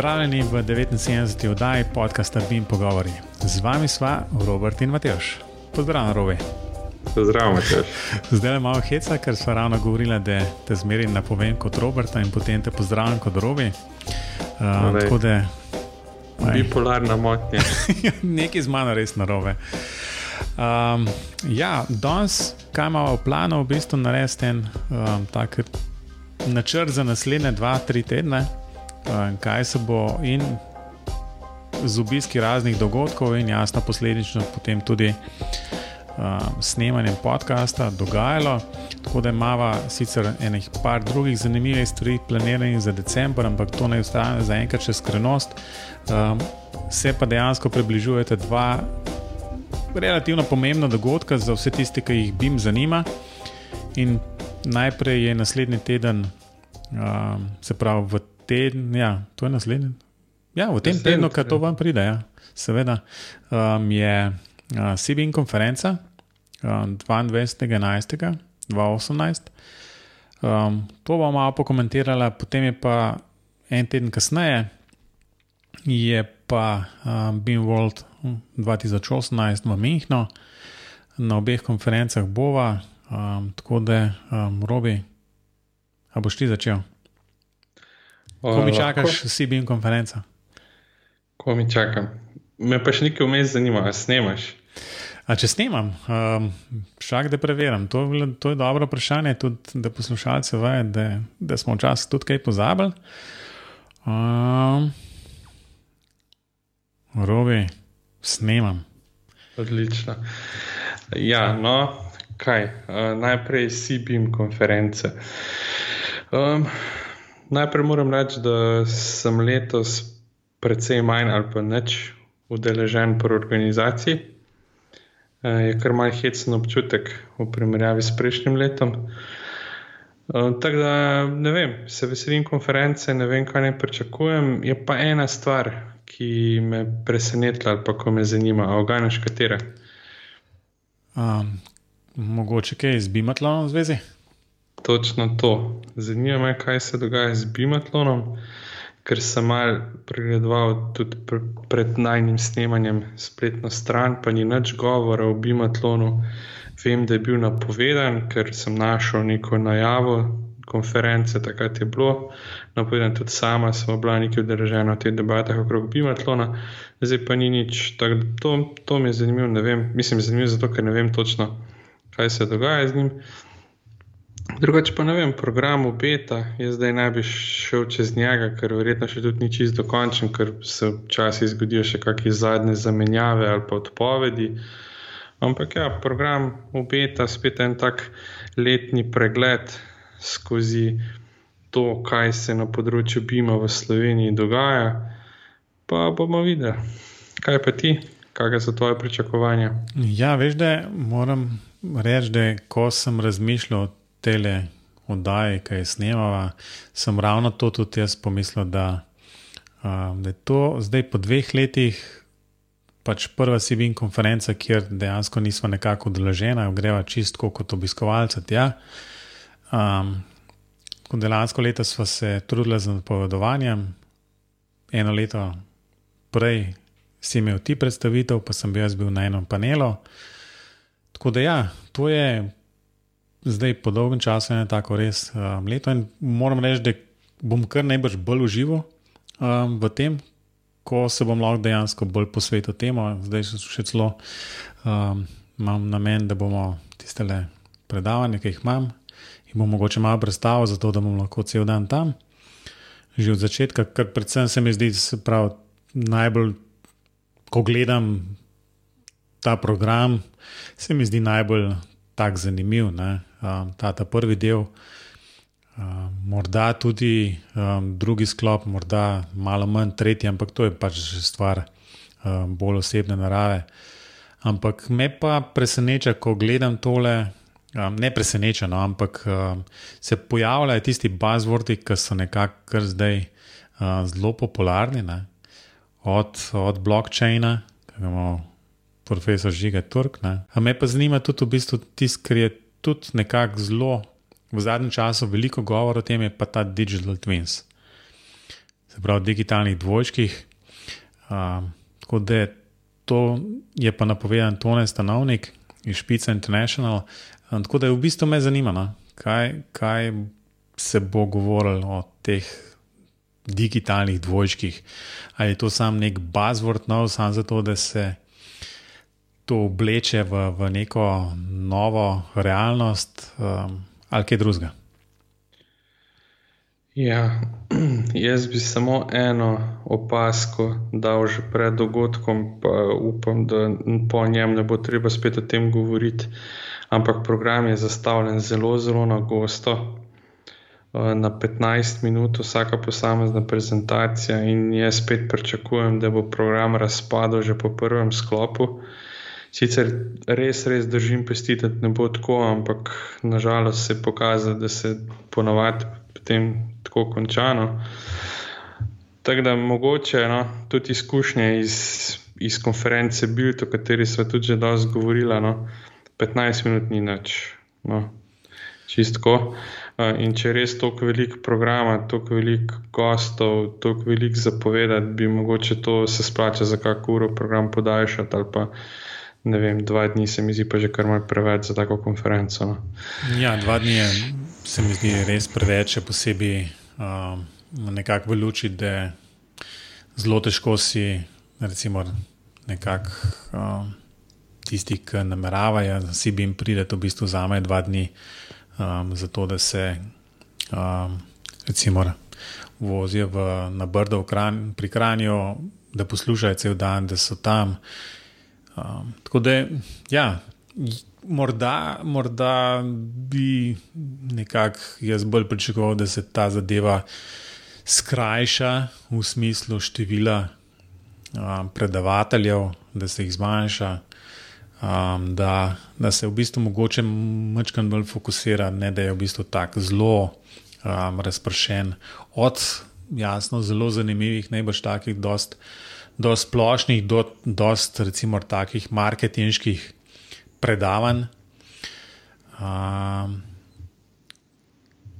Pozdravljeni v 79. oddaji podcasta Bim Pogovori. Z vami sva Robert in Matejš. Pozdravljen, Robi. Pozdravljen, Matejš. Zdaj je malo heca, ker sva ravno govorila, da te zmeri napovem kot Roberta in potem te pozdravljam kot Robi. Uh, tako da. Bipolarna motnja. Nekaj z mano res narobe. Um, ja, danes, kaj imamo v planu, v bistvu narediti en um, tak načrt za naslednje dva, tri tedne, kaj se bo in z obiski raznih dogodkov, in jasno, posledično potem tudi um, snemanjem podcasta dogajalo. Tako da imamo sicer enih par drugih zanimivih stvari, planiranih za decembr, ampak to ne ostane za enkrat še skrenost. Um, se pa dejansko približujete dva relativno pomembna dogodka za vse tiste, ki jih BIM zanima. In najprej je naslednji teden, um, se pravi v teden, ja, to je naslednji. Ja, v tem tednu, ki to vam pride, ja, seveda, um, je uh, CBN konferenca um, 22.11.2018. Um, to bom malo pokomentirala, potem je pa en teden kasneje, je pa um, BIM World 2018 v Münchnu, na obeh konferencah bova, um, tako da, um, Robi, a boš ti začel? Ko mi čakaš, si BIM konferenca? Ko mi čakam. Me pa še nekaj vmes zanima, a snemaš? A če snemam, um, šak da preverjam. To, to je dobro vprašanje, tudi da poslušalce vejo, da, da smo včasih tudi kaj pozabili. Um, Robi, snemam. Odlično. Ja, no, kaj, uh, najprej SIBIM konference. Um, najprej moram reči, da sem letos precej manj ali pa nič udeležen pri organizaciji. Uh, je kar malce hecen občutek v primerjavi s prejšnjim letom. Uh, tako da ne vem, se veselim konference, ne vem, kaj ne pričakujem. Je pa ena stvar, ki me presenetila, ali pa ko me zanima, a oganeš katere? Um, mogoče kaj z Bimatlonom v zvezi? Točno to. Zanima me, kaj se dogaja z Bimatlonom, ker sem mal pregledoval tudi pr pred najnim snemanjem spletno stran, pa ni nič govora o Bimatlonu. Vem, da je bil napovedan, ker sem našel neko najavo konference, takrat je bilo napovedano, tudi sama sem bila nekaj udeležena v teh debatah okrog Bimatlona, zdaj pa ni nič. Tak, to, to mi je zanimivo, ne vem, mislim, zanimivo zato, ker ne vem točno, kaj se dogaja z njim. Drugače pa ne vem, program obeta je zdaj najbolj šel čez njega, ker verjetno še tudi ni čist dokončen, ker se včasih zgodijo še kakšne zadnje zamenjave ali pa odpovedi. Ampak ja, program obeta spet en tak letni pregled skozi to, kaj se na področju BIM-a v Sloveniji dogaja. Pa bomo videli, kaj pa ti, kakšne so tvoje pričakovanja. Ja, veš, da moram reči, da ko sem razmišljal o tele oddaji, ki je snemala, sem ravno to tudi jaz pomislil, da, um, da je to zdaj po dveh letih. Pač prva CBN konferenca, kjer dejansko nismo nekako udeležena, greva čistko kot obiskovalce. Ja. Um, lansko leto smo se trudili z napovedovanjem, eno leto prej si imel ti predstavitev, pa sem bil jaz bil na enem panelu. Tako da ja, to je zdaj po dolgem času eno tako res um, leto in moram reči, da bom kar najbrž bolj užival um, v tem. Ko se bom lahko dejansko bolj posvetil temu, zdaj še celo um, imam namen, da bomo tiste predavanja, ki jih imam, in bom mogoče malo predstavil, zato da bom lahko cel dan tam. Že od začetka, kar predvsem se mi zdi, se pravi, najbolj, ko gledam ta program, se mi zdi najbolj tak zanimiv. Um, ta, ta prvi del, um, morda tudi um, drugi sklop, morda malo manj tretji, ampak to je pač stvar um, bolj osebne narave. Ampak me pa preseneča, ko gledam tole, Um, ne presenečeno, ampak um, se pojavljajo tisti buzzwordi, ki so nekako zdaj uh, zelo popularni, ne? od, od blockchaina, ki ga imamo profesor Žiga Turk. Ampak me pa zanima tudi v bistvu tisto, kar je tudi nekako zelo v zadnjem času veliko govora o tem, je pa ta digital twins. se pravi, digitalnih dvojčkih. Um, tako da je to je pa napovedan Tone Stanovnik iz Špica International. Um, tako da je v bistvu me zanimalo, no, kaj, kaj se bo govorilo o teh digitalnih dvojčkih. Ali je to sam nek buzzword nov, samo zato, da se to obleče v, v neko novo realnost um, ali kaj drugega. Ja, jaz bi samo eno opasko dal že pred dogodkom, pa upam, da po njem ne bo treba spet o tem govoriti. Ampak program je zastavljen zelo, zelo na gosto. Na 15 minut vsaka posamezna prezentacija, in jaz spet pričakujem, da bo program razpadel že po prvem sklopu. Sicer res, res držim pesti, da ne bo tako, ampak nažalost se je pokazalo, da se ponovadi potem tako končano. Tako da mogoče no, tudi izkušnje iz, iz konference Bild, o kateri smo tudi že dosti govorili, no, 15 minut ni nič. No, čistko. In če res toliko velik programa, toliko velik gostov, toliko velik zapovedati, bi mogoče to se splača za kakšno uro program podaljšati ali pa ne vem, dva dni se mi zdi pa že kar malce preveč za tako konferenco. No. Ja, dva dni je, se mi zdi res preveč, posebej um, nekako v luči, da zelo težko si, recimo, nekako um, tisti, ki nameravajo, si bi jim prideti, v bistvu zame dva dni, um, zato da se, um, recimo, vozijo v, na Brdo kran, pri Kranju, da poslušajo cel dan, da so tam. Um, tako da, ja, morda, morda bi nekako jaz bolj pričakoval, da se ta zadeva skrajša v smislu števila um, predavateljev, da se jih zmanjša, um, da, da se v bistvu mogoče malo bolj fokusira, ne da je v bistvu tako zelo um, razpršen od jasno zelo zanimivih, najbrž takih, dost do splošnih, do dost, recimo, takih marketinških predavanj, um,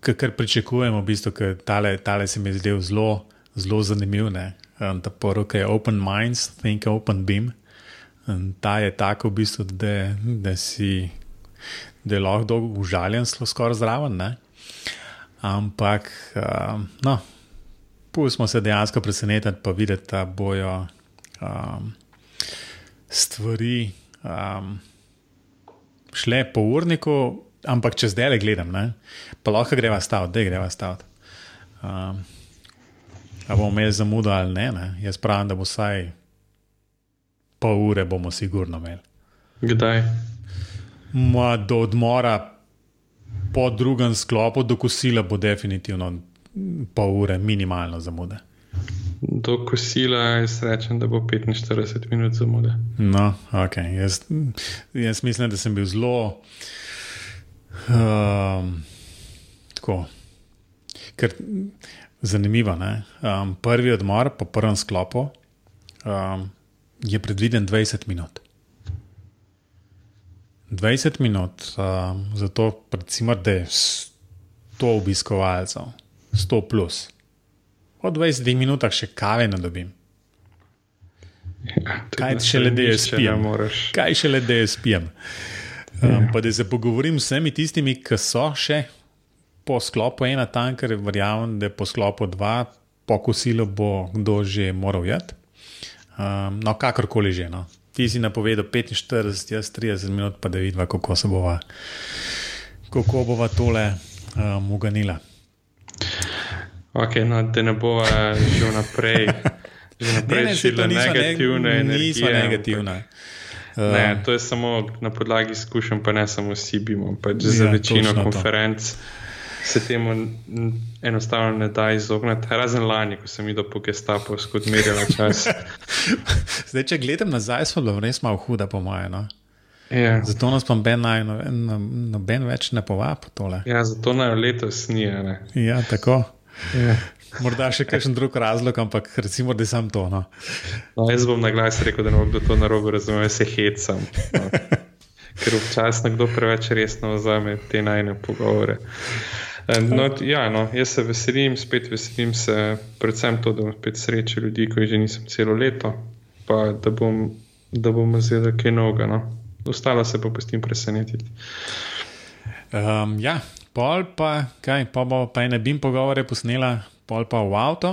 kar pričakujemo, v bistvu, ker tale, tale se mi zdi zelo, zelo zanimiv. Ne? Ta poroka je Open Minds, Think Open Beam. In ta je tako, v bistvu, da, da si da je lahko užaljen, skoraj zraven. Ne? Ampak, um, no, pustimo se dejansko presenetiti, pa videti, da bojo um, stvari um, šle po urniku, ampak če zdaj le gledam, ne, pa lahko greva staviti, da greva staviti. Um, A bomo imeli zamudo ali ne, ne? Jaz pravim, da bo vsaj pol ure, bomo sigurno imeli. Kdaj? Ma, do odmora, po drugem sklopu, do kosila bo definitivno pol ure minimalno zamude. Do kosila jaz rečem, da bo 45 minut zamude. No, ok. Jaz, jaz mislim, da sem bil zelo. Um, tako. Ker, zanimivo. Um, prvi odmor po prvem sklopu um, je predviden 20 minut. 20 minut, um, zato recimo, da je 100 obiskovalcev. 100 plus. Po 20 minutah še kave ne dobim. Ja, Kaj še le, da jaz spijem? Kaj še le, da jaz spijem? Um, ja. Pa da se pogovorim s vsemi tistimi, ki so še po sklopu ena tam, ker verjamem, da po sklopu dva, po kosilu bo kdo že moral jeti. Um, no, kakorkoli že. No. Ti si napovedal 45, jaz 30 minut, pa da vidiva, kako se bova, kako bova tole um, uganila. Okay, no, da ne bo že naprej. Že naprej ne, ne, negativne ne, nismo negativne. Ne, uh, to je samo na podlagi izkušenj, pa ne samo s Sibimom. Pač za ja, večino konferenc to. se temu enostavno ne da izogniti. Razen lani, ko sem videl po gestapu, skod merjala čas. Zdaj, če gledam nazaj, smo bili res malo huda, po mojem. No? Ja. Zato nas pa noben, noben, noben več ne povabi tole. Ja, zato naj letos ni. Ja, tako. Ja. Morda še kakšen drug razlog, ampak recimo, da sem to. No. No, jaz bom na glas rekel, da ne bom kdo to narobe razumel, se hecam. No. Ker včasih nekdo preveč resno vzame te najne pogovore. No, ja, no, jaz se veselim, spet veselim se, predvsem to, da bom spet srečal ljudi, ki že nisem celo leto, pa da bom, da bom zvedel, kaj novega. No. Ostalo se pa pustim presenetiti. Um, ja, pol pa, kaj, pa bo pa ene bim pogovore posnela, pol pa v avto,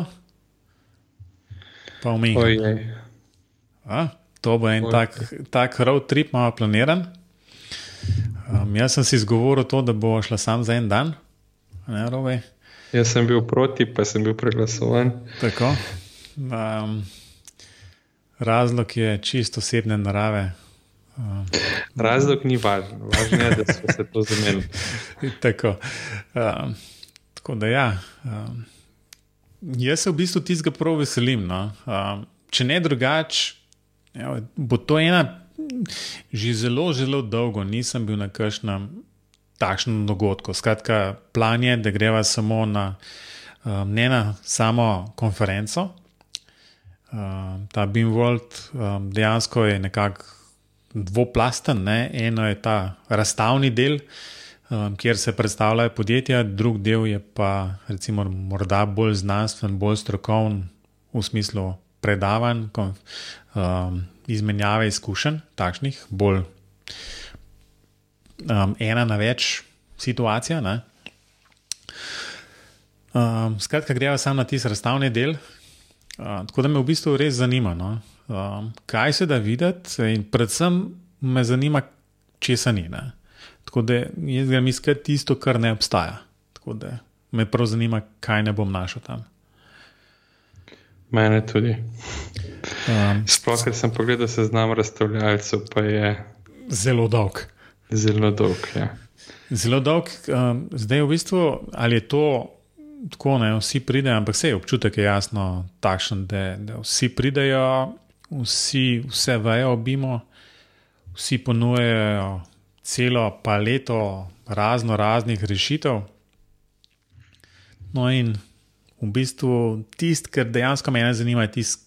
pa v Mehiko. To bo en tak, tak road trip, malo planiran. Um, jaz sem si izgovoril to, da bo šla sam za en dan. Ne, jaz sem bil proti, pa sem bil preglasovan. Tako. Um, razlog je čisto osebne narave. Um, razlog ni važen, važno je, da smo se to zamenjali. tako. Um, tako da ja. Um, jaz se v bistvu tistega prav veselim. No? Um, če ne drugače, bo to ena. Že zelo, zelo dolgo nisem bil na kakšnem takšnem dogodku. Skratka, plan je, da greva samo na um, ne na samo konferenco. Um, ta Beamworld um, dejansko je nekako dvoplasten. Ne? Eno je ta razstavni del, um, kjer se predstavljajo podjetja, drug del je pa recimo morda bolj znanstven, bolj strokoven v smislu predavanj, um, izmenjave izkušenj, takšnih bolj um, ena na več situacija. Um, skratka, greva samo na tisti razstavni del. Uh, tako da me v bistvu res zanima, no? um, kaj se da videti, in predvsem me zanima, če se ni. Ne? Tako da jaz grem iskati tisto, kar ne obstaja. Tako da me prav zanima, kaj ne bom našel tam. Mene tudi. Um, Sploh, ker sem pogledal seznam razstavljalcev, pa je zelo dolg. Zelo dolg. Ja. Zelo dolg. Um, zdaj, v bistvu, ali je to tako, da vsi pridejo, ampak vse občutek je jasno takšen, da, da vsi pridejo, vsi vse vejo, obimo, vsi ponujejo celo paleto razno raznih rešitev. No, in v bistvu tisto, kar dejansko me zanima, je tisto,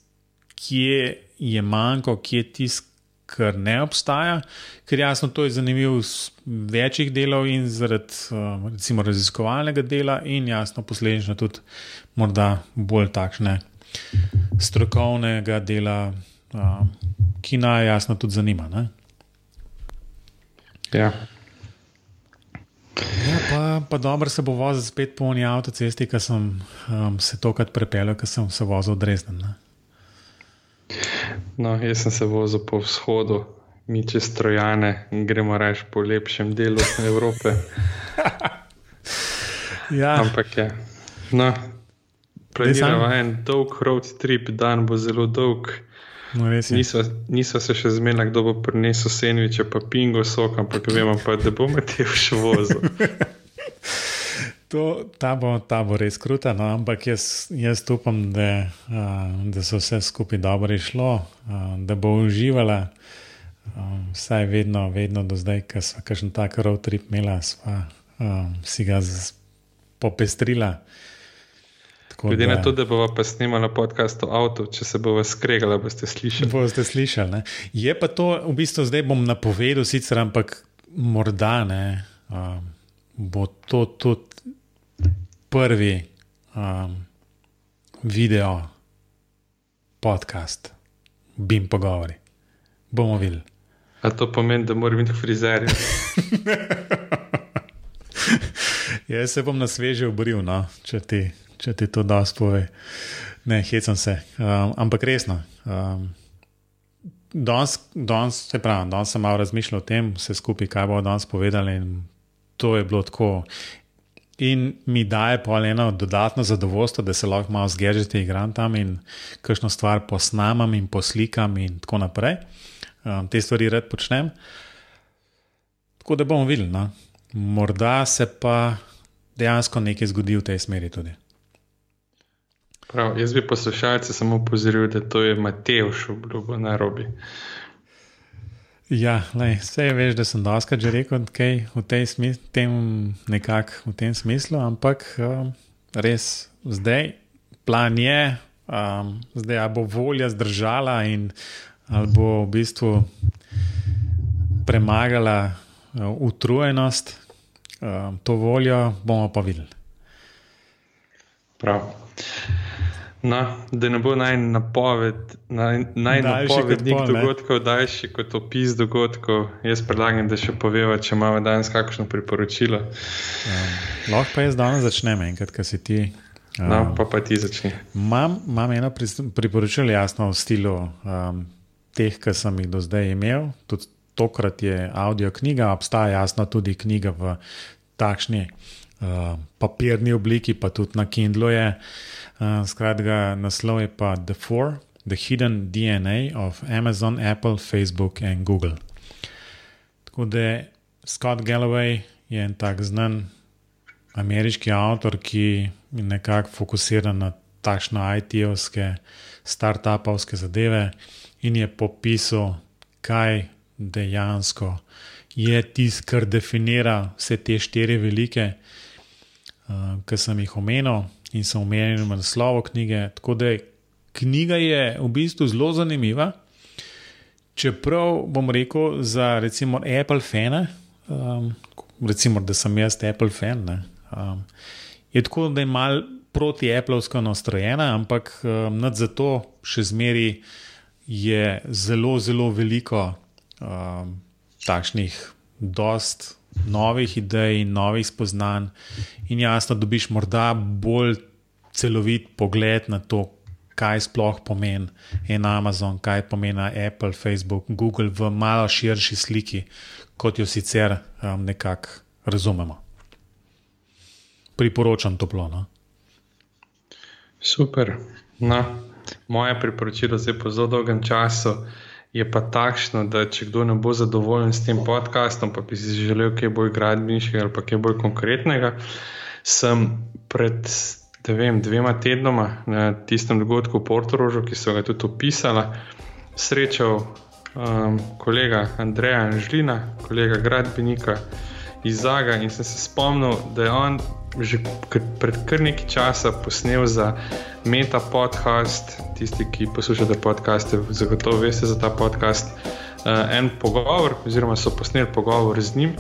kje je manjko, kje je tisto kar ne obstaja, ker jasno to je zanimivo z večjih delov in zaradi uh, recimo raziskovalnega dela, in jasno posledično tudi morda bolj takšne strokovnega dela, uh, ki naj jasno tudi zanima. Ne? Ja. Ja, pa, pa dobro se bo vozil spet po oni avtocesti, ki sem um, se tokrat prepeljal, ker sem se vozil odreznen. No, jaz sem se vozil po vzhodu, mi čez Trojane in gremo reči po lepšem delu Evrope. ja. Ampak je. No, Planiramo en dolg road trip, dan bo zelo dolg. No, niso, niso se še zmenili, kdo bo prinesel senviče, pa pingo sok, ampak vemo pa, da bomo te v še vozil. To, ta, bo, ta bo res kruta, no, ampak jaz, jaz upam, da, da so vse skupaj dobro išlo, da bo uživala. Vsaj vedno, vedno do zdaj, ko smo kakšen tak road trip imeli, smo um, si ga popestrila. Glede na to, da bomo pa snimali podcast o avtu, če se bo vas skregala, boste slišali. Boste slišali. Ne? Je pa to, v bistvu, zdaj bom napovedal, sicer, ampak morda ne, um, bo to tudi prvi um, video podcast, bim pogovori. Bomo videli. A to pomeni, da moram biti frizer? Jaz se bom na sveže obril, no, če, ti, če ti to da spove. Ne, hecam se. Um, ampak resno. Um, danes, danes, se pravi, danes sem malo razmišljal o tem, vse skupaj, kaj bo danes povedali. To je bilo tako in mi daje pa eno dodatno zadovoljstvo, da se lahko malo zgežete, igram tam in kakšno stvar posnamem in poslikam in tako naprej. Um, te stvari red počnem. Tako da bomo videli, no? morda se pa dejansko nekaj zgodi v tej smeri tudi. Prav, jaz bi poslušalce samo upozoril, da to je Matej, obljubo na robi. Ja, lej, vse veš, da sem doskrat že rekel, kaj v, smis tem, nekak, v tem smislu, ampak um, res zdaj plan je, um, zdaj bo volja zdržala in bo v bistvu premagala uh, utrujenost, um, to voljo bomo pa videli. Prav. No, da ne bo naj napoved, naj, naj napovednik dogodkov daljši kot opis dogodkov, jaz predlagam, da še poveva, če imamo danes kakšno priporočilo. Um, lahko pa jaz danes začnem, enkrat, kar si ti. Um, no, pa, pa ti začni. Imam, imam eno priporočilo, jasno, v stilu um, teh, ki sem jih do zdaj imel. Tudi tokrat je audio knjiga, obstaja jasno tudi knjiga v takšni uh, papirni obliki, pa tudi na Kindlu je. Uh, skratka, naslov je pa The Four, The Hidden DNA of Amazon, Apple, Facebook in Google. Tako da Scott Galloway je en tak znan ameriški avtor, ki je nekako fokusiran na takšne IT-ovske, start-upovske zadeve in je popisal, kaj dejansko je tisto, kar definira vse te štiri velike, uh, ki sem jih omenil in sem omenil na naslovu knjige. Tako da knjiga je v bistvu zelo zanimiva. Čeprav bom rekel za recimo Apple fane, um, recimo, da sem jaz Apple fan, ne, um, je tako, da je mal proti Appleovsko nastrojena, ampak um, nad zato še zmeri je zelo, zelo veliko um, takšnih, dost novih idej, novih spoznanj, in jasno, dobiš morda bolj celovit pogled na to, kaj sploh pomeni en Amazon, kaj pomeni Apple, Facebook, Google v malo širši sliki, kot jo sicer um, nekako razumemo. Priporočam toplo. No? Super. No, moje priporočilo zdaj po zelo dolgem času je pa takšno, da če kdo ne bo zadovoljen s tem podkastom, pa bi si želel kaj bolj gradbeniškega ali kaj bolj konkretnega, sem pred vem, dvema tednoma na tistem dogodku v Portorožu, ki so ga tudi opisali, srečal um, kolega Andreja Anžlina, kolega gradbenika iz Zaga in sem se spomnil, da je on že pred kar nekaj časa posnel za Meta podcast. Tisti, ki poslušate podcaste, zagotovo veste za ta podcast. Uh, en pogovor, oziroma so posneli pogovor z njim,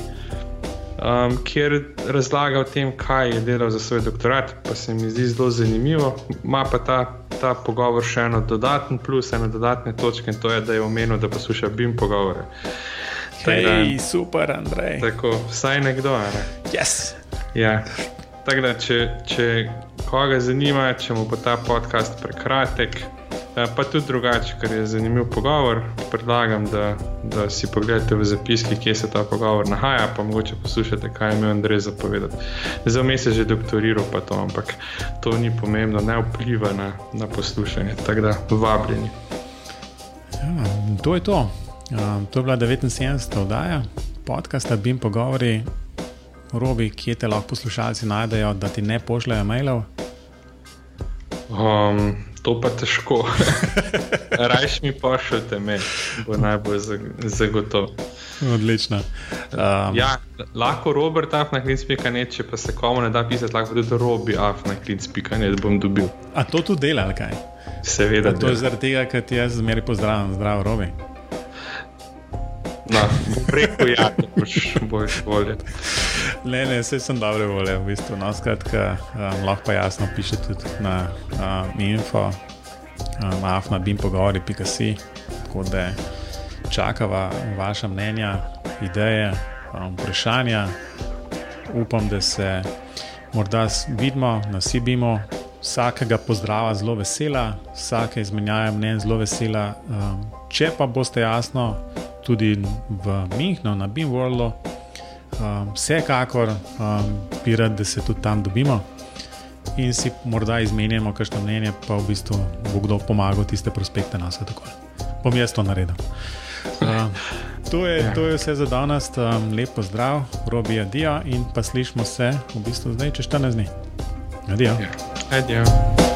um, kjer razlaga o tem, kaj je delal za svoj doktorat. Pa se mi zdi zelo zanimivo. Ma pa ta, ta pogovor še eno dodatno plus, eno dodatne točke in to je, da je omenil, da posluša BIM pogovore. Hej, super, Andrej. Tako, vsaj nekdo. Ne? Yes. Ja. Tako da, če, če koga zanima, če mu bo ta podcast prekratek, eh, pa tudi drugače, ker je zanimiv pogovor, predlagam, da, da si pogledate v zapiski, kje se ta pogovor nahaja, pa mogoče poslušate, kaj ima Andrej zapovedati. Za me se je že doktoriral, pa to, ampak to ni pomembno, ne vpliva na, na poslušanje. Tako da, vabljeni. Ja, to je to. Um, to je bila 79. oddaja podcasta BIM Pogovori. Robi, kje te lahko poslušalci najdejo, da ti ne pošljajo mailov? Um, to pa težko. Rajš mi pošljete mail, bo najbolj zagotovo. Odlično. Um, ja, lahko Robert afnaklinc.net, če pa se komu ne da pisati, lahko tudi Robi afnaklinc.net bom dobil. A to tudi dela, kaj? Seveda. To je zaradi tega, ker ti jaz zmeri pozdravljam, zdrav Robi. No, preko ja, boš boljš volje. Ne, ne, vse sem dobre volje, v bistvu. No, skratka, um, lahko jasno piše tudi na um, info, um, afna, bim pogovori, pika si. Tako da čakava vaša mnenja, ideje, um, vprašanja. Upam, da se morda vidimo, nasi bimo. Vsakega pozdrava zelo vesela, vsake izmenjave mnen zelo vesela. Um, če pa boste jasno tudi v Münchnu, na Beamworldu. Um, vsekakor um, bi rad, da se tudi tam dobimo in si morda izmenjamo kakšno mnenje, pa v bistvu bo kdo pomagal tiste prospekte nas. Bom jaz to naredil. Um, to, je, to je vse za danes. Um, lepo zdrav, robi adijo in pa slišmo se v bistvu zdaj čez 14 dni. Adijo. Ja. Adijo.